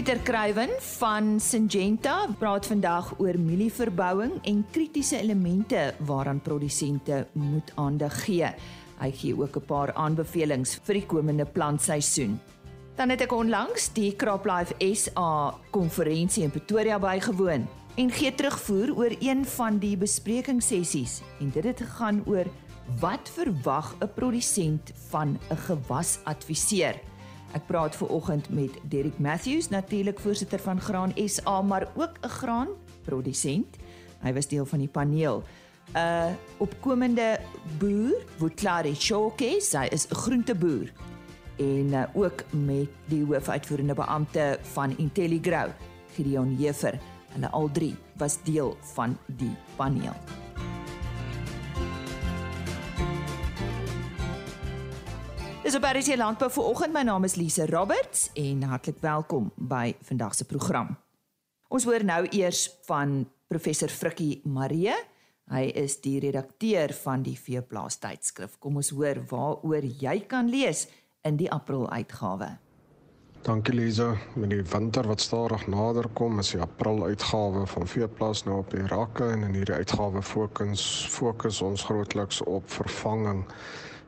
Pieter Kruiven van Syngenta praat vandag oor mielieverbouing en kritiese elemente waaraan produsente moet aandag gee. Hy gee ook 'n paar aanbevelings vir die komende plantseisoen. Dan het ek onlangs die CropLife SA konferensie in Pretoria bygewoon en gee terugvoer oor een van die besprekingssessies en dit het gegaan oor wat verwag 'n produsent van 'n gewasadviseur. Ek praat ver oggend met Derek Matthews, natuurlik voorsitter van Graan SA, maar ook 'n graanprodusent. Hy was deel van die paneel. 'n uh, opkomende boer, Wutlari Shoke, sy is 'n groenteboer en uh, ook met die hoofuitvoerende beampte van Intelligrow, Gideon Jefer. Hulle al drie was deel van die paneel. Dis op RC Landbou vir oggend. My naam is Lise Roberts en hartlik welkom by vandag se program. Ons hoor nou eers van professor Frikkie Marie. Hy is die redakteur van die Veeplaas tydskrif. Kom ons hoor waaroor jy kan lees in die April uitgawe. Dankie Lisa. Met die winter wat stadig nader kom, is die April uitgawe van Veeplaas nou op die rakke en in hierdie uitgawe fokus fokus ons grootliks op vervanging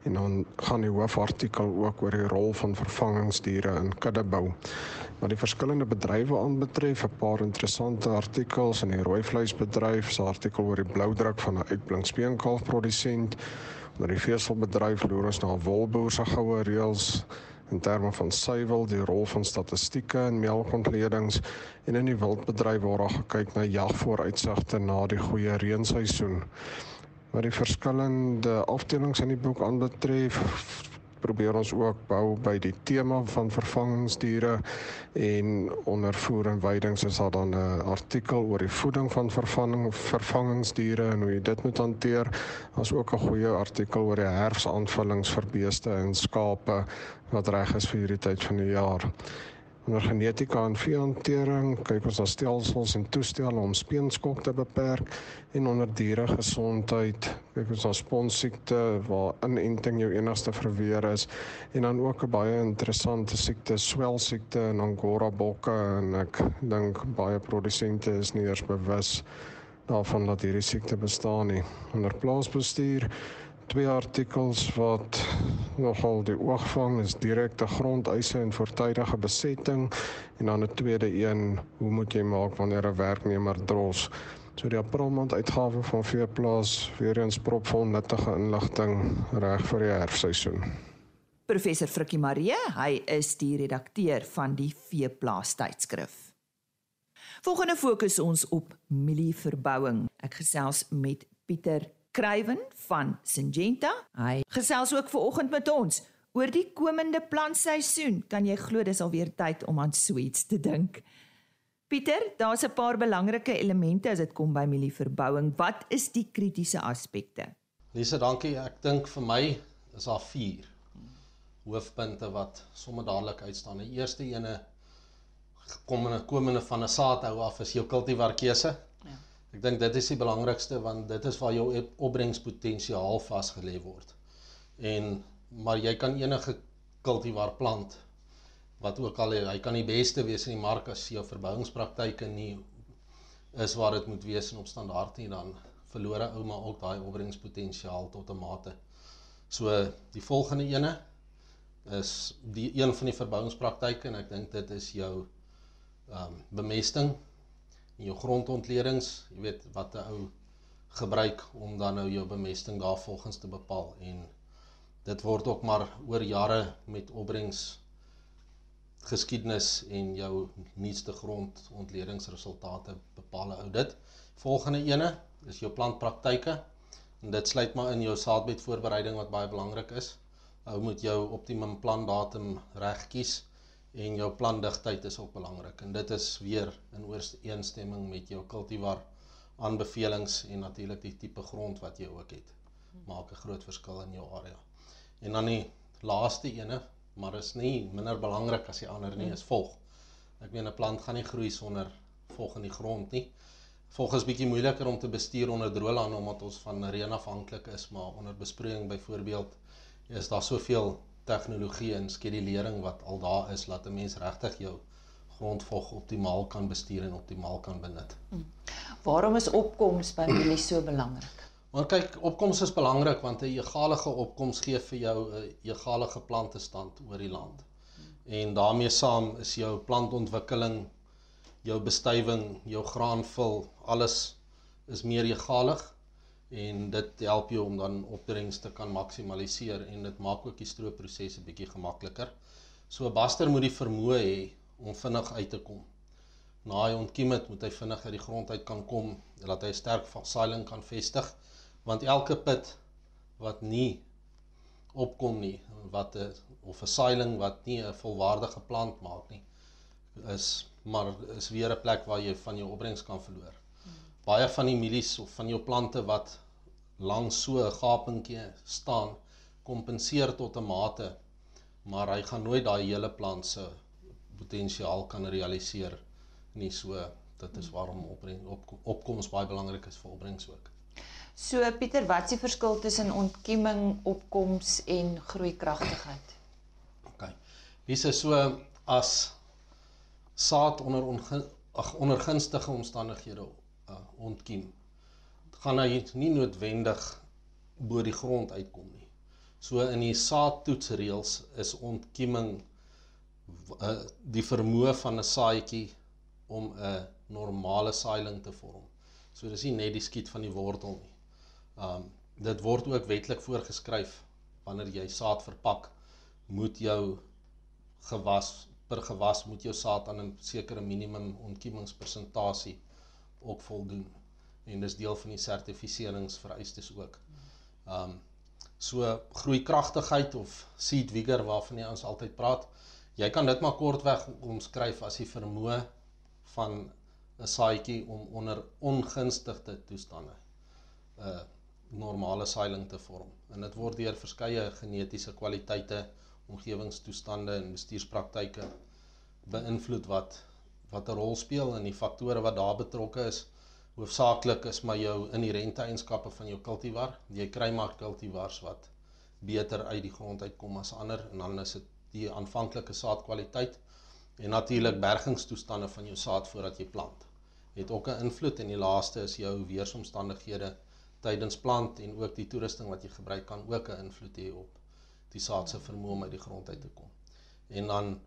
en dan gaan die hoofartikel ook oor die rol van vervangingsdiere in kuddebou. Wat die verskillende bedrywe aanbetref, 'n paar interessante artikels in die rooi vleisbedryf, 'n artikel oor die bloudruk van 'n uitblink speenkalfprodusent, oor die veselbedryf loer ons na wolboer se goue reëls in terme van suiwel, die rol van statistieke in melkontledings en in die wildbedryf waar daar gekyk na jagvooruitsigte na die goeie reenseisoen wat die verskillende afdelings in die boek aanbetref probeer ons ook bou by die tema van vervangingsdiere en onder voer en weidings is daar dan 'n artikel oor die voeding van vervanging vervangingsdiere en hoe jy dit moet hanteer as ook 'n goeie artikel oor die herfsaanvullings vir beeste en skape wat reg is vir hierdie tyd van die jaar. Onder genetika en veehantering kyk ons na stelsels en toestelle om speenskok te beperk en onder dieregesondheid kyk ons na sponsiekte waar inenting jou enigste verweer is en dan ook 'n baie interessante siekte swelsiekte in angora bokke en ek dink baie produsente is nie eers bewus daarvan dat hierdie siekte bestaan nie. Onder plaasbestuur twee artikels wat nogal die oog vang is direkte grondeise en voortydige besetting en dan 'n tweede een hoe moet jy maak wanneer 'n werknemer dros? So die aprilmaand uitgawe van veeplaas weer eens propvol nuttige inligting reg vir die herfseisoen Professor Frikkie Marie hy is die redakteur van die veeplaas tydskrif. Volgende fokus ons op mielieverbouing. Ek gesels met Pieter Kruiven van Syngenta. Hy gesels ook ver oggend met ons oor die komende plantseisoen. Kan jy glo dis alweer tyd om aan sweets te dink? Pieter, daar's 'n paar belangrike elemente as dit kom by mielieverbouing. Wat is die kritiese aspekte? Lise, dankie. Ek dink vir my is daar 4 hoofpunte wat sommer dadelik uitstaan. Die eerste ene kom in 'n komende van 'n saadhou af is jou kultivar keuse. Ek dink dit is die belangrikste want dit is waar jou opbrengspotensiaal vasgelê word. En maar jy kan enige kultivar plant wat ook al hy kan die beste wees in die mark as jou verbouingspraktyke nie is waar dit moet wees in op standaard nie dan verloor ouma ook daai opbrengspotensiaal tot 'n mate. So die volgende ene is die een van die verbouingspraktyke en ek dink dit is jou ehm um, bemesting en jou grondontledings, jy weet wat 'n ou gebruik om dan nou jou bemesting daarvolgens te bepaal en dit word ook maar oor jare met opbrengs geskiedenis en jou nuutste grondontledingresultate bepaal ou dit. Volgende ene is jou plantpraktyke en dit sluit maar in jou saadbedvoorbereiding wat baie belangrik is. Ou moet jou optimum plantdatum reg kies en jou plantdigtheid is ook belangrik en dit is weer in ooreenstemming met jou kultivar aanbevelings en natuurlik die tipe grond wat jy ook het maak 'n groot verskil in jou area. En dan die laaste ene, maar is nie minder belangrik as die ander nie, is volg. Ek meen 'n plant gaan nie groei sonder volg in die grond nie. Volg is bietjie moeiliker om te bestuur onder droëland omdat ons van reën afhanklik is, maar onder besproeiing byvoorbeeld is daar soveel tegnologie en skedulering wat al daar is laat 'n mens regtig jou grondvog optimaal kan bestuur en optimaal kan benut. Hmm. Waarom is opkoms by mielies so belangrik? Maar kyk, opkoms is belangrik want 'n egalige opkoms gee vir jou 'n egalige plantestand oor die land. En daarmee saam is jou plantontwikkeling, jou bestuiving, jou graanvul, alles is meer egalig en dit help jou om dan opbrengs te kan maksimaliseer en dit maak ook die stroopproses 'n bietjie gemakliker. So 'n baster moet die vermoë hê om vinnig uit te kom. Na hy ontkiem het, moet hy vinnig uit die grond uit kan kom, dat hy sterk van saailing kan vestig want elke put wat nie opkom nie wat 'n of 'n saailing wat nie 'n volwaardige plant maak nie is maar is weer 'n plek waar jy van jou opbrengs kan verloor. Baie van die mielies of van jou plante wat langs so 'n gapingkie staan kompenseer tot 'n mate maar hy gaan nooit daai hele plant se potensiaal kan realiseer nie so dit is waarom opbrengs op, opkoms baie belangrik is vir opbrengs ook. So Pieter, wat is die verskil tussen ontkieming, opkoms en groeikragtigheid? OK. Dis so as saad onder ag onder gunstige omstandighede uh, ontkiem, gaan hy nie noodwendig bo die grond uitkom nie. So in die saadtoetsreëls is ontkieming uh, die vermoë van 'n saadjie om 'n normale saailing te vorm. So dis nie net die skiet van die wortel nie. Um dit word ook wetlik voorgeskryf wanneer jy saad verpak, moet jou gewas per gewas moet jou saad aan 'n sekere minimum ontkiemingspersentasie ook voldoen. En dis deel van die sertifiseringsvereistes ook. Um so groeikragtigheid of seed vigor waarvan jy ons altyd praat, jy kan dit maar kortweg omskryf as die vermoë van 'n saadjie om onder ongunstige toestande uh normale saailing te vorm. En dit word deur verskeie genetiese kwaliteite, omgewingstoestande en bestuurspraktyke beïnvloed wat wat 'n rol speel in die faktore wat daar betrokke is. Hoofsaaklik is maar jou inherente eienskappe van jou kultivar. Jy kry maar kultivars wat beter uit die grond uitkom as ander en dan is dit die aanvanklike saadkwaliteit en natuurlik bergingstoestande van jou saad voordat jy plant. Het ook 'n invloed en die laaste is jou weeromstandighede tydens plant en ook die toerusting wat jy gebruik kan ook 'n invloed hê op die saad se vermoë om uit die grond uit te kom. En dan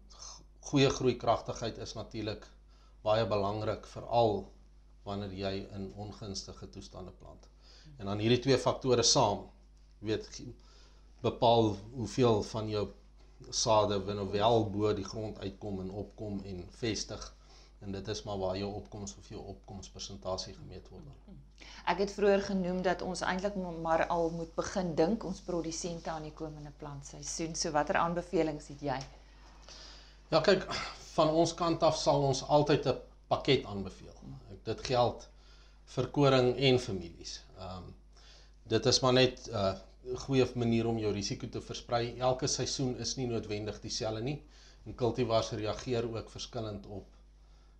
goeie groeikragtigheid is natuurlik baie belangrik veral wanneer jy in ongunstige toestande plant. En dan hierdie twee faktore saam weet bepaal hoeveel van jou sade wanneer wel bo die grond uitkom en opkom en vestig en dit is maar waar jou opkoms of jou opkomspersentasie gemeet word. Ek het vroeër genoem dat ons eintlik maar al moet begin dink ons produsente aan die komende plantseisoen. So watter aanbevelings het jy? Ja, kyk, van ons kant af sal ons altyd 'n pakket aanbeveel. Dit geld vir koring en families. Ehm um, dit is maar net 'n uh, goeie manier om jou risiko te versprei. Elke seisoen is nie noodwendig dieselfde nie. En cultivars reageer ook verskillend op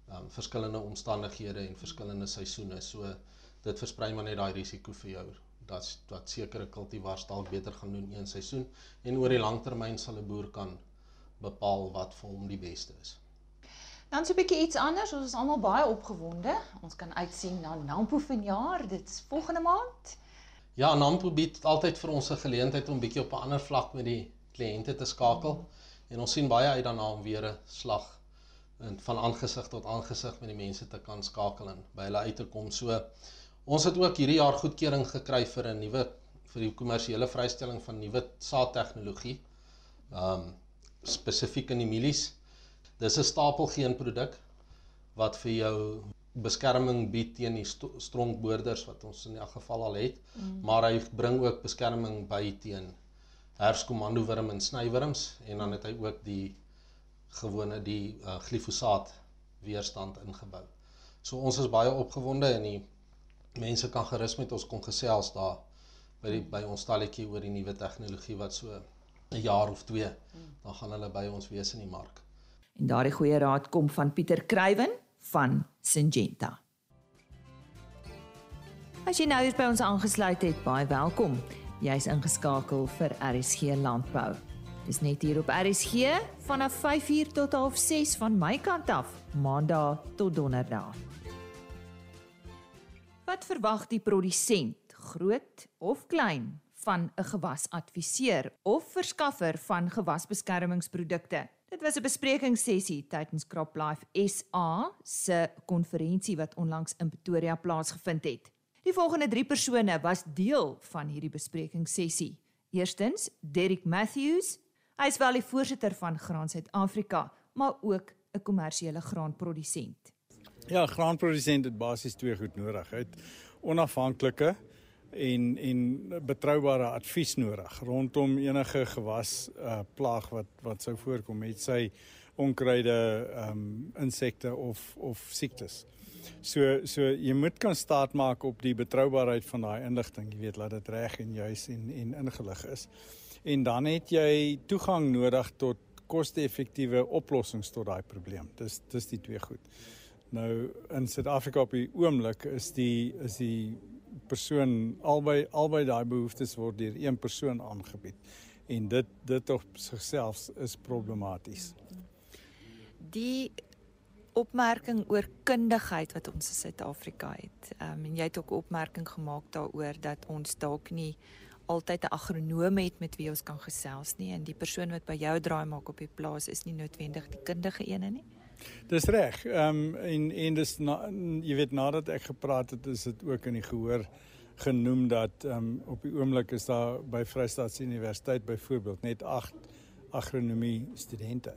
um, verskillende omstandighede en verskillende seisoene. So dit versprei maar net daai risiko vir jou dat wat sekere kultivars dalk beter gaan doen een seisoen en oor die langtermyn sal 'n boer kan bepaal wat vir hom die beste is. Dan so 'n bietjie iets anders. Ons is almal baie opgewonde. Ons kan uitsien na Nampo vanjaar. Dit's volgende maand. Ja, Nampo bied altyd vir ons 'n geleentheid om bietjie op 'n ander vlak met die kliënte te skakel. Mm. En ons sien baie uit daarna om weer 'n slag en van aangesig tot aangesig met die mense te kan skakel en by hulle uit te kom. So ons het ook hierdie jaar goedkeuring gekry vir 'n nuwe vir die kommersiële vrystelling van nuwe saadtegnologie. Um spesifiek in die mielies. Dis 'n stapelgeen produk wat vir jou beskerming bied teen die st stronkboorders wat ons in elk geval al het, mm. maar hy bring ook beskerming by teen herfskomandowurm en snywurms en dan het hy ook die gewone die uh, glifosaat weerstand ingebou. So ons is baie opgewonde en die mense kan gerus met ons kom gesels daar by die by ons stalletjie oor die nuwe tegnologie wat so 'n jaar of 2 dan gaan hulle by ons wees in die mark. En daardie goeie raad kom van Pieter Kruiven van Syngenta. As jy nou hier by ons aangesluit het, baie welkom. Jy's ingeskakel vir RSG Landbou. Dis net hier op RSG vanaf 5uur tot 6 van my kant af, Maandag tot Donderdag. Wat verwag die produsent, groot of klein, van 'n gewasadviseur of verskaffer van gewasbeskermingsprodukte? Dit was 'n besprekingssessie tydens CropLife SA se konferensie wat onlangs in Pretoria plaasgevind het. Die volgende 3 persone was deel van hierdie besprekingssessie. Eerstens, Derek Matthews. Hy is wel die voorsitter van Graan Suid-Afrika, maar ook 'n kommersiële graanprodusent. Ja, graanprodusent het basies twee goed nodig. Hy het onafhanklike en en betroubare advies nodig rondom enige gewas uh, plaag wat wat sou voorkom met sy onkruide, ehm um, insekte of of siektes. So so jy moet kan staat maak op die betroubaarheid van daai inligting, jy weet laat dit reg en juis en en ingelig is. En dan het jy toegang nodig tot koste-effektiewe oplossings tot daai probleem. Dis dis die twee goed. Nou in Suid-Afrika op die oomblik is die is die persoon albei albei daai behoeftes word deur een persoon aangebied en dit dit op sigself is problematies. Die opmerking oor kundigheid wat ons in Suid-Afrika het. Ehm um, en jy het ook 'n opmerking gemaak daaroor dat ons dalk nie altyd 'n agronoom het met wie ons kan gesels nie en die persoon wat by jou draai maak op die plaas is nie noodwendig die kundige ene nie. Dis reg. Ehm um, en en dis na, jy weet nadat ek gepraat het, is dit ook in die gehoor genoem dat ehm um, op die oomblik is daar by Vrystaat Universiteit byvoorbeeld net 8 agronomie studente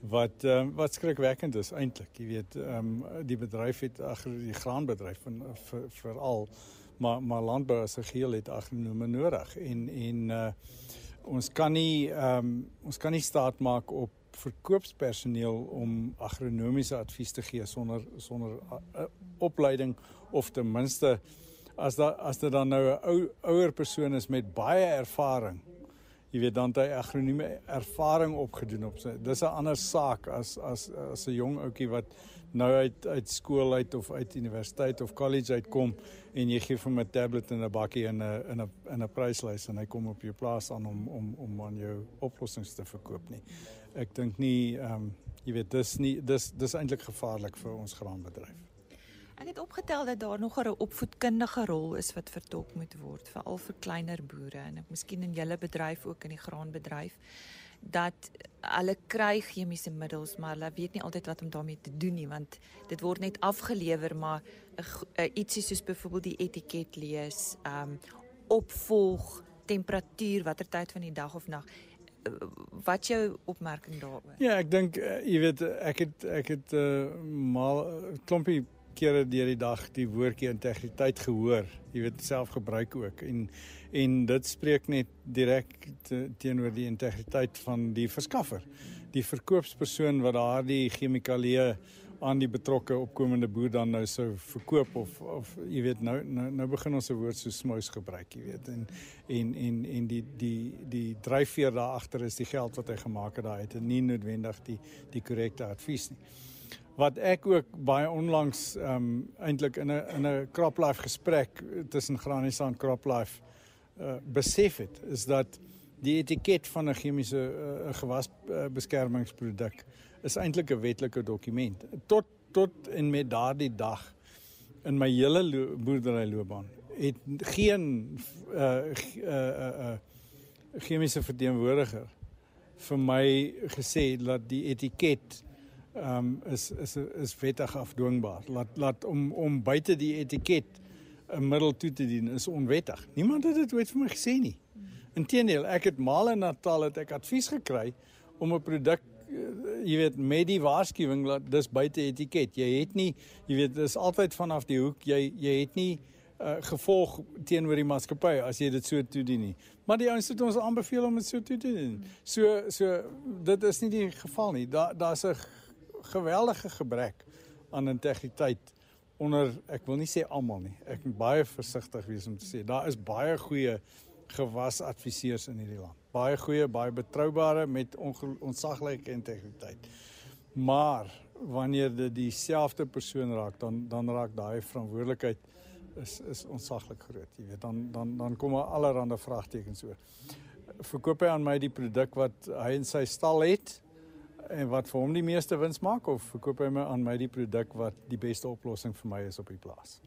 wat um, wat skrikwekkend is eintlik. Jy weet ehm um, die bedryf het ag die graanbedryf van veral vir maar maar landbou as 'n geheel het agronome nodig en en uh ons kan nie ehm um, ons kan nie staat maak op verkoopspersoneel om agronomiese advies te gee sonder sonder uh, opleiding of ten minste as daar as dit dan nou 'n ou ouer persoon is met baie ervaring jy weet dan hy agronome ervaring opgedoen op sy dis 'n ander saak as as as 'n jong ouetjie wat nou uit uit skool uit of uit universiteit of college uitkom en jy gee hom 'n tablet en 'n bakkie en 'n in 'n in 'n pryslys en hy kom op jou plaas aan om om om aan jou oplossings te verkoop nie. Ek dink nie ehm um, jy weet dis nie dis dis eintlik gevaarlik vir ons graanbedryf. Ek het opgetel dat daar nog 'n opvoedkundige rol is wat vertolk moet word veral vir kleiner boere en ek miskien in julle bedryf ook in die graanbedryf dat hulle kry chemiese middels maar hulle weet nie altyd wat om daarmee te doen nie want dit word net afgelewer maar ietsie soos byvoorbeeld die etiket lees, um, opvolg, temperatuur, watter tyd van die dag of nag wat jou opmerking daaroor? Ja, ek dink uh, jy weet ek het ek het uh, mal klompie kere deur die dag die woordjie integriteit gehoor. Jy weet self gebruik ook en en dit spreek net direk te, teenoor die integriteit van die verskaffer. Die verkoopspersoon wat daardie chemikalieë aan die betrokke opkomende boer dan nou sou verkoop of of jy weet nou nou, nou begin ons 'n woord so smous gebruik, jy weet en en en en die die die dryfveer daar agter is die geld wat hy gemaak het daai het nie noodwendig die die korrekte advies nie wat ek ook baie onlangs ehm um, eintlik in 'n in 'n CropLife gesprek tussen Granisa en CropLife uh, besef het is dat die etiket van 'n chemiese uh, gewasbeskermingsproduk is eintlik 'n wetlike dokument tot tot en met daardie dag in my hele lo boerderyloopbaan het geen uh uh uh chemiese verteenwoordiger vir my gesê dat die etiket ehm um, is is is wettig afdwingbaar. Laat laat om om buite die etiket 'n middel toe te dien is onwettig. Niemand het dit ooit vir my gesê nie. Inteendeel, ek het male in Natal het ek advies gekry om 'n produk uh, jy weet met die waarskuwing dat dis buite etiket. Jy het nie jy weet dis altyd vanaf die hoek jy jy het nie uh, gevolg teenoor die maatskappy as jy dit so toedien nie. Maar die ouens het ons aanbeveel om dit so toe te doen. So so dit is nie die geval nie. Daar daar's 'n geweldige gebrek aan integriteit onder ek wil nie sê almal nie. Ek moet baie versigtig wees om te sê daar is baie goeie gewasadviseurs in hierdie land. Baie goeie, baie betroubare met onsaglike integriteit. Maar wanneer dit dieselfde persoon raak, dan dan raak daai verantwoordelikheid is is onsaglik groot. Jy weet, dan dan dan kom daar allerlei vraagtekens oor. verkoop hy aan my die produk wat hy in sy stal het en wat vir hom die meeste wins maak of verkoop hy my aan my die produk wat die beste oplossing vir my is op die plaas?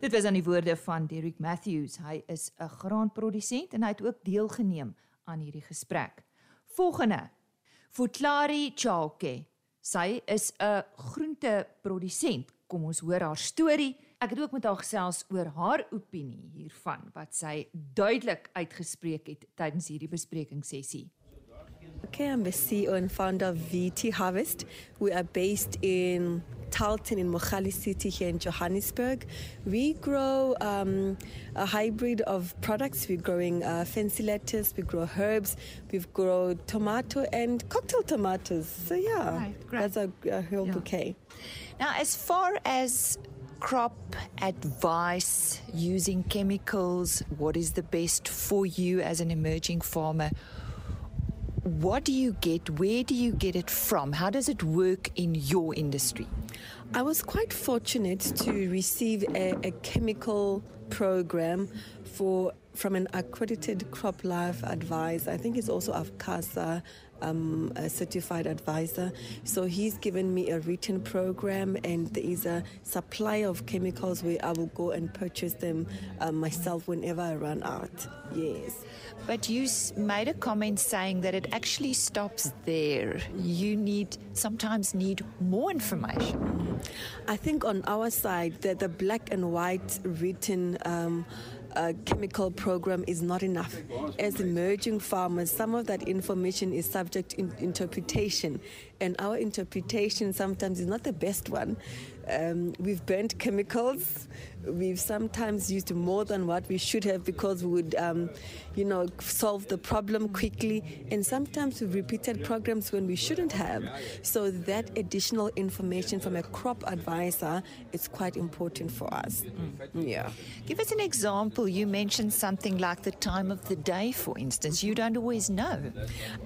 Dit was aan die woorde van Derek Matthews. Hy is 'n graanprodusent en hy het ook deelgeneem aan hierdie gesprek. Volgende. Futlari Chauke. Sy is 'n groenteprodusent. Kom ons hoor haar storie. Ek het ook met haar gesels oor haar opinie hiervan wat sy duidelik uitgespreek het tydens hierdie besprekingssessie. Okay, I'm the CEO and founder of VT Harvest. We are based in Talton in Mohali City here in Johannesburg. We grow um, a hybrid of products. We're growing uh, fancy lettuce, we grow herbs, we've grown tomato and cocktail tomatoes. So yeah, Right, great. that's a, a whole Yeah. bouquet. Now, as far as crop advice using chemicals, what is the best for you as an emerging farmer? What do you get? Where do you get it from? How does it work in your industry? I was quite fortunate to receive a, a chemical program for from an accredited crop life advisor. I think it's also AFCASA um, a certified advisor. So he's given me a written program, and there is a supply of chemicals where I will go and purchase them uh, myself whenever I run out. Yes. But you made a comment saying that it actually stops there. You need sometimes need more information. I think on our side that the black and white written um, uh, chemical program is not enough. As emerging farmers, some of that information is subject to in- interpretation, and our interpretation sometimes is not the best one. Um, we've burnt chemicals. We've sometimes used more than what we should have because we would, um, you know, solve the problem quickly. And sometimes we've repeated programs when we shouldn't have. So that additional information from a crop advisor is quite important for us. Yeah. Give us an example. You mentioned something like the time of the day, for instance. You don't always know.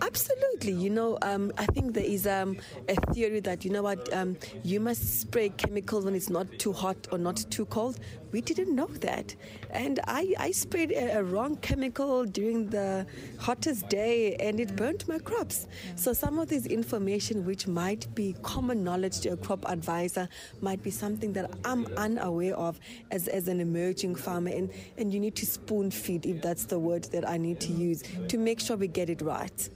Absolutely. You know, um, I think there is um, a theory that, you know what, um, you must spray chemicals when it's not too hot or not too cold. We didn't know that. And I, I sprayed a, a wrong chemical during the hottest day and it burnt my crops. So some of this information, which might be common knowledge to a crop advisor, might be something that I'm unaware of as, as an emerging farmer. And, and you need to spoon feed, if that's the word that I need to use, to make sure we get it right.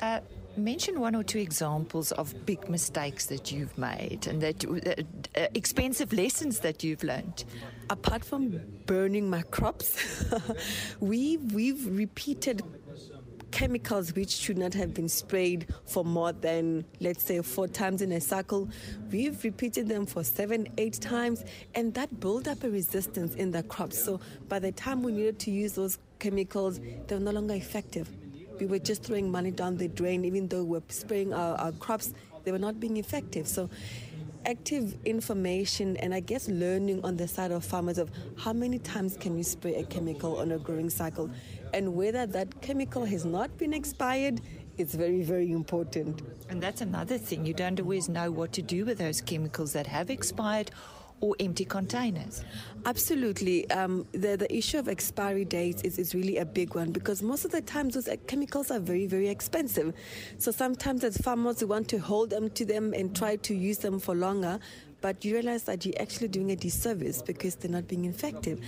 Uh, mention one or two examples of big mistakes that you've made and that uh, uh, expensive lessons that you've learned. apart from burning my crops, we we've repeated chemicals which should not have been sprayed for more than let's say four times in a cycle. We've repeated them for seven eight times and that built up a resistance in the crops. So by the time we needed to use those chemicals they were no longer effective we were just throwing money down the drain even though we we're spraying our, our crops they were not being effective so active information and I guess learning on the side of farmers of how many times can you spray a chemical on a growing cycle and whether that chemical has not been expired it's very very important. And that's another thing. You don't always know what to do with those chemicals that have expired or empty containers. Absolutely. Um, the, the issue of expiry dates is, is really a big one because most of the times those uh, chemicals are very, very expensive. So sometimes as farmers, we want to hold them to them and try to use them for longer. But you realize that you're actually doing a disservice because they're not being effective.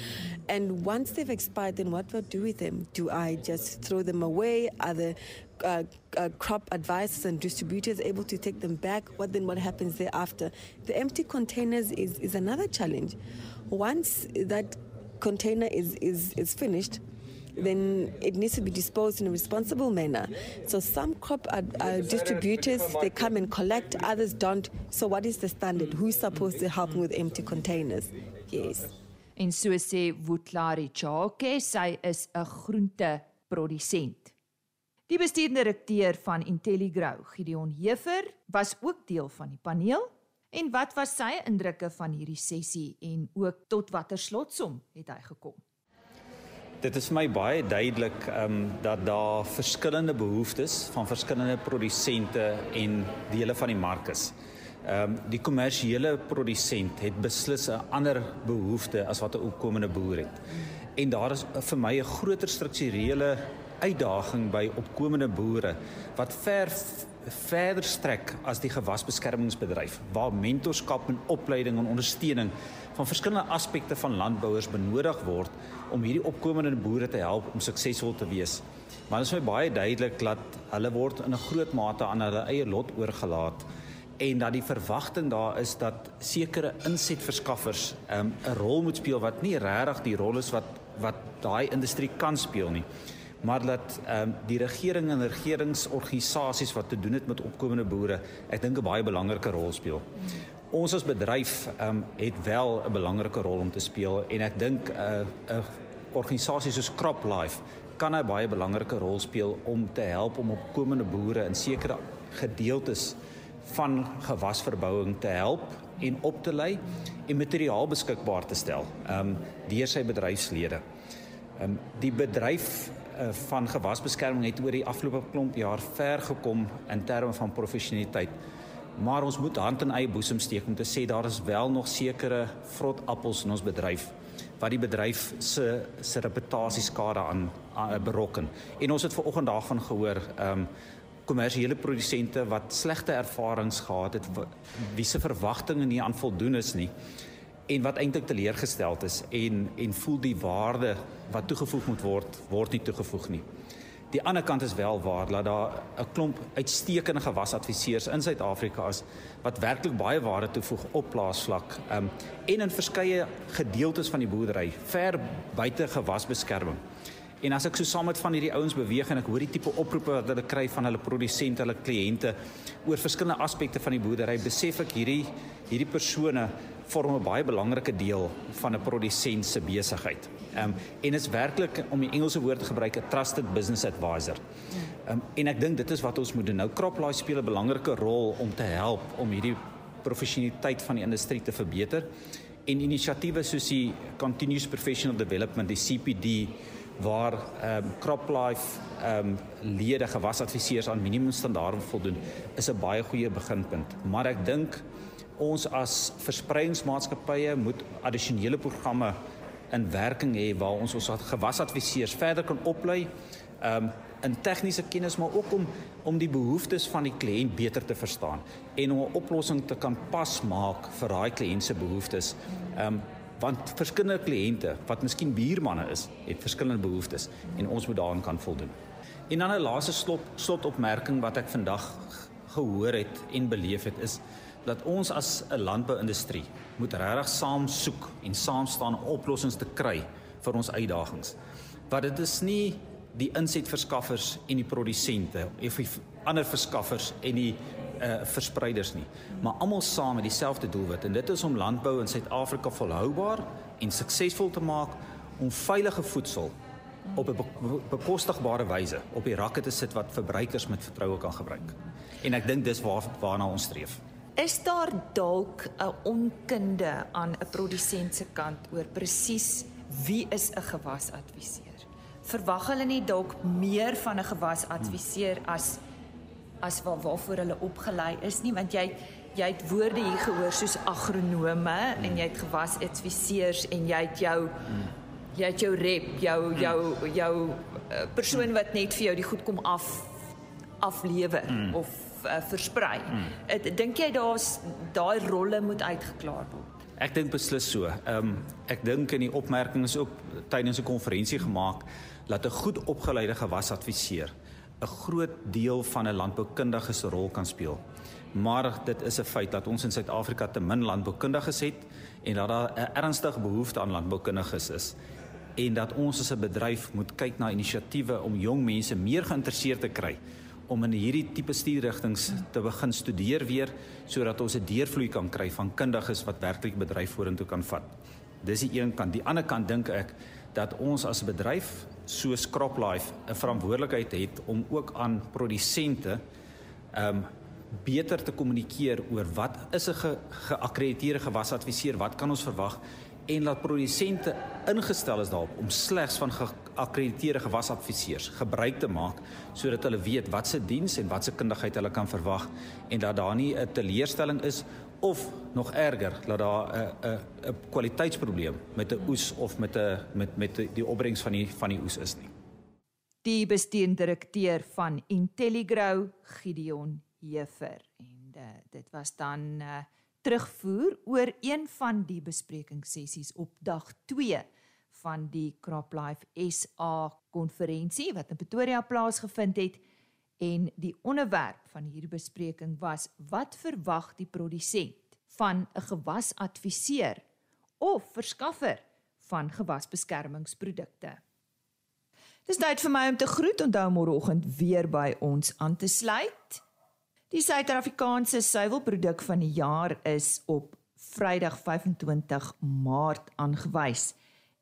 And once they've expired, then what do I do with them? Do I just throw them away? Are the uh, uh, crop advisors and distributors able to take them back? What then? What happens thereafter? The empty containers is, is another challenge. Once that container is, is, is finished, then it needs to be disposed in a responsible manner. So some crop uh, uh, distributors they come and collect, others don't. So what is the standard? Who's supposed to help with empty containers? Yes. En so sê Wutlari Chake, sy is 'n groenteprodusent. Die bestuurende direkteur van Intelligrow, Gideon Hefer, was ook deel van die paneel. En wat was sy indrukke van hierdie sessie en ook tot watter slotsom het hy gekom? Dit is vir my baie duidelik ehm um, dat daar verskillende behoeftes van verskillende produsente en dele van die mark is. Ehm um, die kommersiële produsent het beslis 'n ander behoefte as wat 'n opkomende boer het. En daar is vir my 'n groter strukturele uitdaging by opkomende boere wat ver verder strek as die gewasbeskermingsbedryf waar mentorskap en opleiding en ondersteuning van verskillende aspekte van landbouers benodig word om hierdie opkomende boere te help om suksesvol te wees. Maar dit is my baie duidelik dat hulle word in 'n groot mate aan hulle eie lot oorgelaat en dat die verwagting daar is dat sekere insetverskaffers um, 'n rol moet speel wat nie regtig die rol is wat wat daai industrie kan speel nie maar dat ehm um, die regering en regeringsorganisasies wat te doen het met opkomende boere ek dink 'n baie belangrike rol speel. Ons as bedryf ehm um, het wel 'n belangrike rol om te speel en ek dink 'n uh, 'n uh, organisasie soos CropLife kan 'n baie belangrike rol speel om te help om opkomende boere in sekere gedeeltes van gewasverbouing te help en op te lei en materiaal beskikbaar te stel ehm um, deur sy bedryfslede. Ehm um, die bedryf van gewasbeskerming het oor die afgelope klomp jaar ver gekom in terme van professionaliteit. Maar ons moet hand in eie boesem steek om te sê daar is wel nog sekere vrot appels in ons bedryf wat die bedryf se se reputasie skade aan, aan berokken. En ons het ver oggend daarvan gehoor ehm um, kommersiële produsente wat slegte ervarings gehad het wie se verwagtinge nie aan voldoen is nie en wat eintlik teleurgesteld is en en voel die waarde wat toegevoeg moet word word nie toegevoeg nie. Die ander kant is wel waar dat daar 'n klomp uitstekende gewasadviseurs in Suid-Afrika is wat werklik baie waarde toevoeg op plaasvlak um, en in verskeie gedeeltes van die boerdery ver buite gewasbeskerming. En as ek so saam met van hierdie ouens beweeg en ek hoor die tipe oproepe wat hulle kry van hulle produsente, hulle kliënte oor verskillende aspekte van die boerdery, besef ek hierdie hierdie persone vorm 'n baie belangrike deel van 'n produsent se besigheid. Ehm um, en is werklik om die Engelse woord te gebruik 'n trusted business advisor. Ehm um, en ek dink dit is wat ons moet doen. Nou CropLife speel 'n belangrike rol om te help om hierdie professionaliteit van die industrie te verbeter en inisiatiewe soos die Continuous Professional Development, die CPD waar ehm um, CropLife ehm um, lede gewasadviseurs aan minimumstandaarde voldoen is 'n baie goeie beginpunt. Maar ek dink ons as verspreidingsmaatskappye moet addisionele programme in werking hê waar ons ons gewasadviseurs verder kan oplei ehm um, in tegniese kennis maar ook om om die behoeftes van die kliënt beter te verstaan en om 'n oplossing te kan pas maak vir daai kliënt se behoeftes. Ehm um, want verskillende kliënte wat miskien buurmanne is, het verskillende behoeftes en ons moet daaraan kan voldoen. En dan 'n laaste slot slotopmerking wat ek vandag gehoor het en beleef het is dat ons as 'n landbouindustrie moet regtig saam soek en saam staan oplossings te kry vir ons uitdagings. Wat dit is nie die insetverskaffers en die produsente of die ander verskaffers en die uh verspreiders nie, maar almal saam met dieselfde doelwit en dit is om landbou in Suid-Afrika volhoubaar en suksesvol te maak om veilige voedsel op 'n bekostigbare wyse op die rakke te sit wat verbruikers met vertroue kan gebruik. En ek dink dis waar waarna ons streef. Is daar dalk 'n onkunde aan 'n produsent se kant oor presies wie is 'n gewasadviseur? Verwag hulle nie dalk meer van 'n gewasadviseur as as waar waarvoor hulle opgelei is nie want jy jy het woorde hier gehoor soos agronome mm. en jy het gewasadviseurs en jy het jou mm. jy het jou rep jou jou jou uh, persoon wat net vir jou die goed kom af aflewer mm. of uh, versprei. Mm. Dink jy daar's daai rolle moet uitgeklaar word? Ek dink beslis so. Ehm um, ek dink in die opmerkings ook tydens 'n konferensie gemaak dat 'n goed opgeleide gewasadviseur 'n groot deel van 'n landboukundige se rol kan speel. Maar dit is 'n feit dat ons in Suid-Afrika te min landboukundiges het en dat daar 'n ernstige behoefte aan landboukundiges is en dat ons as 'n bedryf moet kyk na inisiatiewe om jong mense meer geïnteresseerd te kry om in hierdie tipe stuurrigtinge te begin studeer weer sodat ons 'n deurvloei kan kry van kundiges wat werklik bedryf vorentoe kan vat. Dis die een kant. Die ander kant dink ek dat ons as 'n bedryf soos CropLife 'n verantwoordelikheid het om ook aan produsente um, beter te kommunikeer oor wat is 'n geakkrediteerde ge gewasadviseur, wat kan ons verwag en laat produsente ingestel is daarop om slegs van geakkrediteerde gewasadviseurs gebruik te maak sodat hulle weet wat se diens en wat se kundigheid hulle kan verwag en dat daar nie 'n teleurstelling is of nog erger dat daar 'n 'n 'n kwaliteitsprobleem met 'n oes of met 'n met met die opbrengs van die van die oes is nie. die bestuurdirekteur van Intelligrow, Gideon Hefer. En uh, dit was dan uh, terugvoer oor een van die besprekingssessies op dag 2 van die CropLife SA konferensie wat in Pretoria plaasgevind het en die onderwerp van hierdie bespreking was wat verwag die produsent van 'n gewasadviseur of verskaffer van gewasbeskermingsprodukte. Dis tyd vir my om te groet. Onthou môreoggend weer by ons aan te sluit. Die Suid-Afrikaanse suiwelproduk van die jaar is op Vrydag 25 Maart aangewys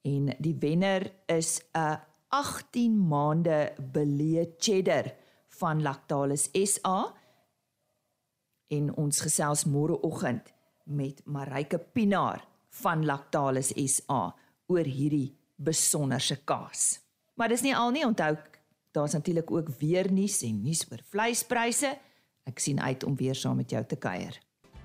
en die wenner is 'n 18 maande belee cheddar van Lactalis SA en ons gesels môreoggend met Marike Pinaar van Lactalis SA oor hierdie besonderse kaas. Maar dis nie al nie, onthou daar's natuurlik ook weer nuus en nuus oor vleispryse. Ek sien uit om weer saam met jou te kuier.